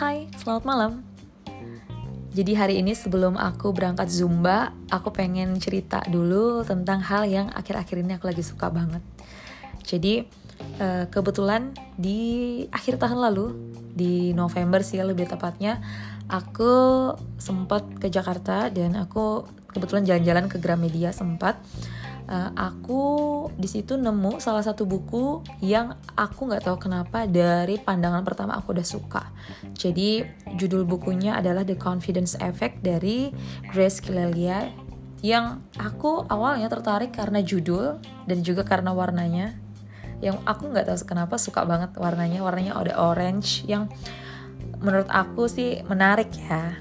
hai, selamat malam. Jadi hari ini sebelum aku berangkat Zumba, aku pengen cerita dulu tentang hal yang akhir-akhir ini aku lagi suka banget. Jadi eh, kebetulan di akhir tahun lalu, di November sih lebih tepatnya, aku sempat ke Jakarta dan aku kebetulan jalan-jalan ke Gramedia sempat uh, aku di situ nemu salah satu buku yang aku nggak tahu kenapa dari pandangan pertama aku udah suka. Jadi judul bukunya adalah The Confidence Effect dari Grace Kilelia yang aku awalnya tertarik karena judul dan juga karena warnanya. Yang aku nggak tahu kenapa suka banget warnanya. Warnanya ada orange yang menurut aku sih menarik ya.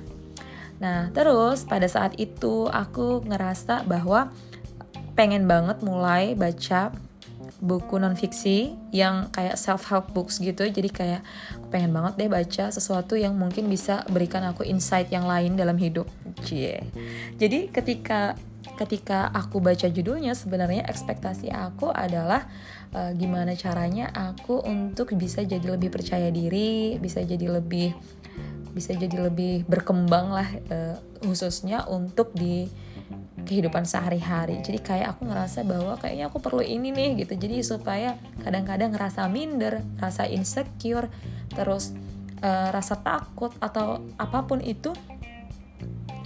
Nah, terus pada saat itu aku ngerasa bahwa pengen banget mulai baca buku non fiksi yang kayak self help books gitu. Jadi kayak aku pengen banget deh baca sesuatu yang mungkin bisa berikan aku insight yang lain dalam hidup. Cie. Jadi ketika ketika aku baca judulnya sebenarnya ekspektasi aku adalah uh, gimana caranya aku untuk bisa jadi lebih percaya diri bisa jadi lebih bisa jadi lebih berkembang lah uh, khususnya untuk di kehidupan sehari-hari. Jadi kayak aku ngerasa bahwa kayaknya aku perlu ini nih gitu. Jadi supaya kadang-kadang ngerasa minder rasa insecure terus uh, rasa takut atau apa pun itu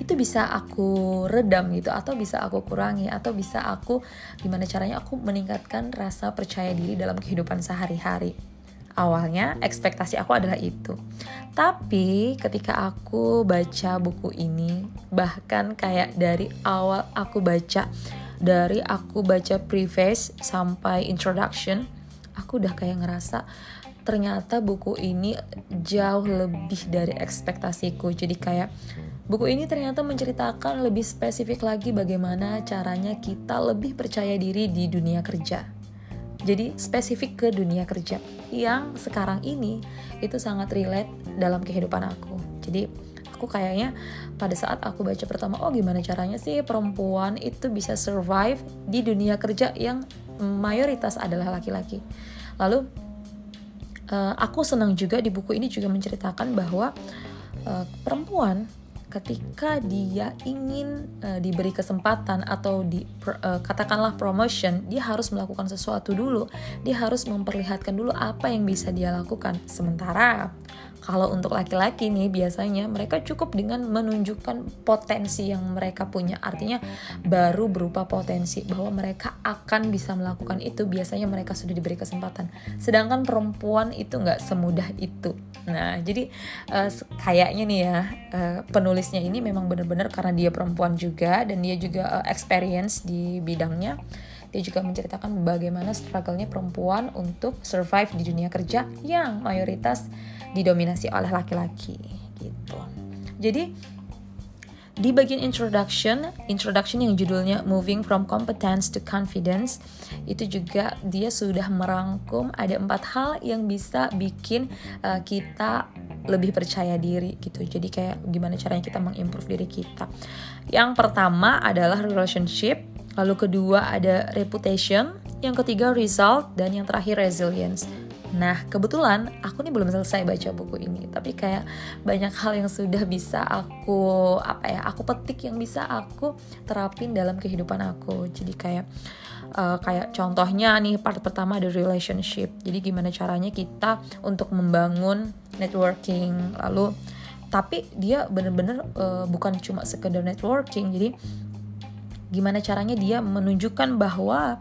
itu bisa aku redam gitu atau bisa aku kurangi atau bisa aku gimana caranya aku meningkatkan rasa percaya diri dalam kehidupan sehari-hari awalnya ekspektasi aku adalah itu. Tapi ketika aku baca buku ini bahkan kayak dari awal aku baca dari aku baca preface sampai introduction aku udah kayak ngerasa ternyata buku ini jauh lebih dari ekspektasiku. Jadi kayak buku ini ternyata menceritakan lebih spesifik lagi bagaimana caranya kita lebih percaya diri di dunia kerja jadi spesifik ke dunia kerja yang sekarang ini itu sangat relate dalam kehidupan aku. Jadi aku kayaknya pada saat aku baca pertama, oh gimana caranya sih perempuan itu bisa survive di dunia kerja yang mayoritas adalah laki-laki. Lalu uh, aku senang juga di buku ini juga menceritakan bahwa uh, perempuan ketika dia ingin uh, diberi kesempatan atau di uh, katakanlah promotion, dia harus melakukan sesuatu dulu. Dia harus memperlihatkan dulu apa yang bisa dia lakukan. Sementara kalau untuk laki-laki nih biasanya mereka cukup dengan menunjukkan potensi yang mereka punya. Artinya baru berupa potensi bahwa mereka akan bisa melakukan itu. Biasanya mereka sudah diberi kesempatan. Sedangkan perempuan itu nggak semudah itu. Nah jadi uh, kayaknya nih ya uh, penulisnya ini memang benar-benar karena dia perempuan juga dan dia juga uh, experience di bidangnya dia juga menceritakan bagaimana struggle-nya perempuan untuk survive di dunia kerja yang mayoritas didominasi oleh laki-laki gitu. Jadi di bagian introduction, introduction yang judulnya Moving from Competence to Confidence, itu juga dia sudah merangkum ada empat hal yang bisa bikin uh, kita lebih percaya diri gitu. Jadi kayak gimana caranya kita mengimprove diri kita. Yang pertama adalah relationship, lalu kedua ada reputation, yang ketiga result, dan yang terakhir resilience. Nah, kebetulan aku nih belum selesai baca buku ini, tapi kayak banyak hal yang sudah bisa aku apa ya, aku petik yang bisa aku terapin dalam kehidupan aku. Jadi kayak uh, kayak contohnya nih part pertama ada relationship. Jadi gimana caranya kita untuk membangun networking, lalu tapi dia bener-bener uh, bukan cuma sekedar networking. Jadi gimana caranya dia menunjukkan bahwa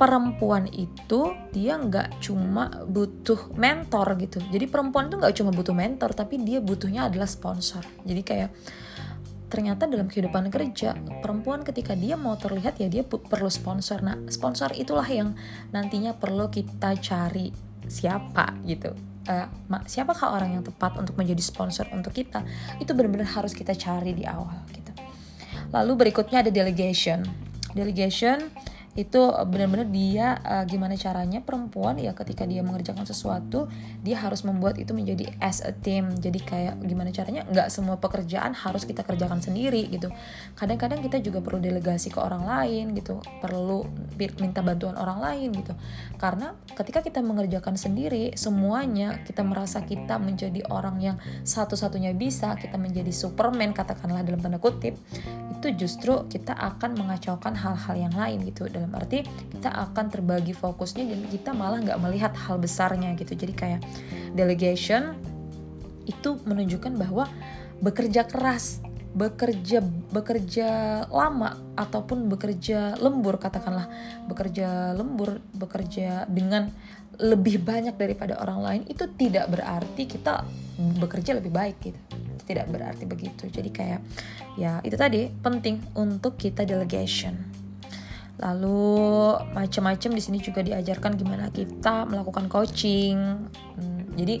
perempuan itu dia nggak cuma butuh mentor gitu. Jadi perempuan tuh nggak cuma butuh mentor tapi dia butuhnya adalah sponsor. Jadi kayak ternyata dalam kehidupan kerja perempuan ketika dia mau terlihat ya dia perlu sponsor. Nah sponsor itulah yang nantinya perlu kita cari siapa gitu. Uh, siapakah orang yang tepat untuk menjadi sponsor untuk kita? Itu benar-benar harus kita cari di awal gitu lalu berikutnya ada delegation. Delegation itu benar-benar dia uh, gimana caranya perempuan ya ketika dia mengerjakan sesuatu dia harus membuat itu menjadi as a team. Jadi kayak gimana caranya nggak semua pekerjaan harus kita kerjakan sendiri gitu. Kadang-kadang kita juga perlu delegasi ke orang lain gitu perlu minta bantuan orang lain gitu. Karena ketika kita mengerjakan sendiri semuanya kita merasa kita menjadi orang yang satu-satunya bisa kita menjadi superman katakanlah dalam tanda kutip itu justru kita akan mengacaukan hal-hal yang lain gitu dalam arti kita akan terbagi fokusnya dan kita malah nggak melihat hal besarnya gitu. Jadi kayak delegation itu menunjukkan bahwa bekerja keras bekerja bekerja lama ataupun bekerja lembur katakanlah bekerja lembur bekerja dengan lebih banyak daripada orang lain itu tidak berarti kita bekerja lebih baik gitu. Tidak berarti begitu. Jadi kayak ya itu tadi penting untuk kita delegation lalu macam-macam di sini juga diajarkan gimana kita melakukan coaching. Hmm, jadi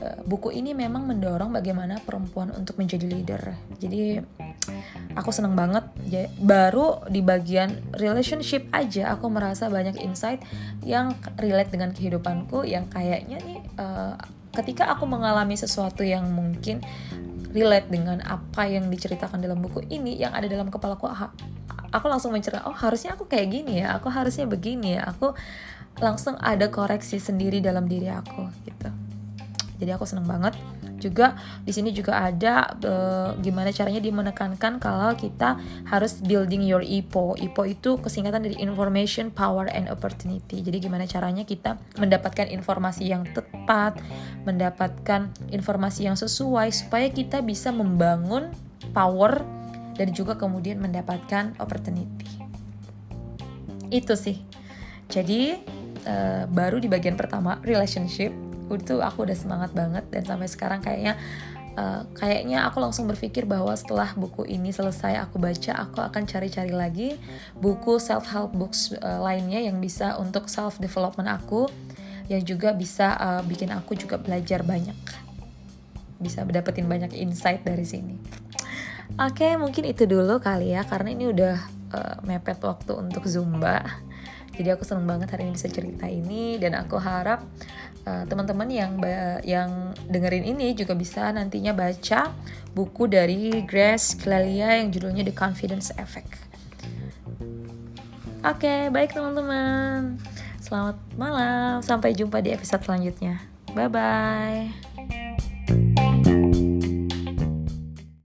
eh, buku ini memang mendorong bagaimana perempuan untuk menjadi leader. Jadi aku seneng banget. Baru di bagian relationship aja aku merasa banyak insight yang relate dengan kehidupanku yang kayaknya nih uh, ketika aku mengalami sesuatu yang mungkin relate dengan apa yang diceritakan dalam buku ini yang ada dalam kepalaku aku langsung menceritakan oh harusnya aku kayak gini ya aku harusnya begini ya aku langsung ada koreksi sendiri dalam diri aku gitu jadi aku seneng banget juga di sini juga ada e, gimana caranya dia menekankan kalau kita harus building your IPO. IPO itu kesingkatan dari information, power and opportunity. Jadi gimana caranya kita mendapatkan informasi yang tepat, mendapatkan informasi yang sesuai supaya kita bisa membangun power dan juga kemudian mendapatkan opportunity. Itu sih. Jadi uh, baru di bagian pertama relationship itu aku udah semangat banget dan sampai sekarang kayaknya uh, kayaknya aku langsung berpikir bahwa setelah buku ini selesai aku baca aku akan cari-cari lagi buku self help books uh, lainnya yang bisa untuk self development aku yang juga bisa uh, bikin aku juga belajar banyak bisa dapetin banyak insight dari sini oke okay, mungkin itu dulu kali ya karena ini udah uh, mepet waktu untuk zumba jadi aku seneng banget hari ini bisa cerita ini dan aku harap uh, teman-teman yang yang dengerin ini juga bisa nantinya baca buku dari Grace Clelia yang judulnya The Confidence Effect. Oke, okay, baik teman-teman. Selamat malam. Sampai jumpa di episode selanjutnya. Bye bye.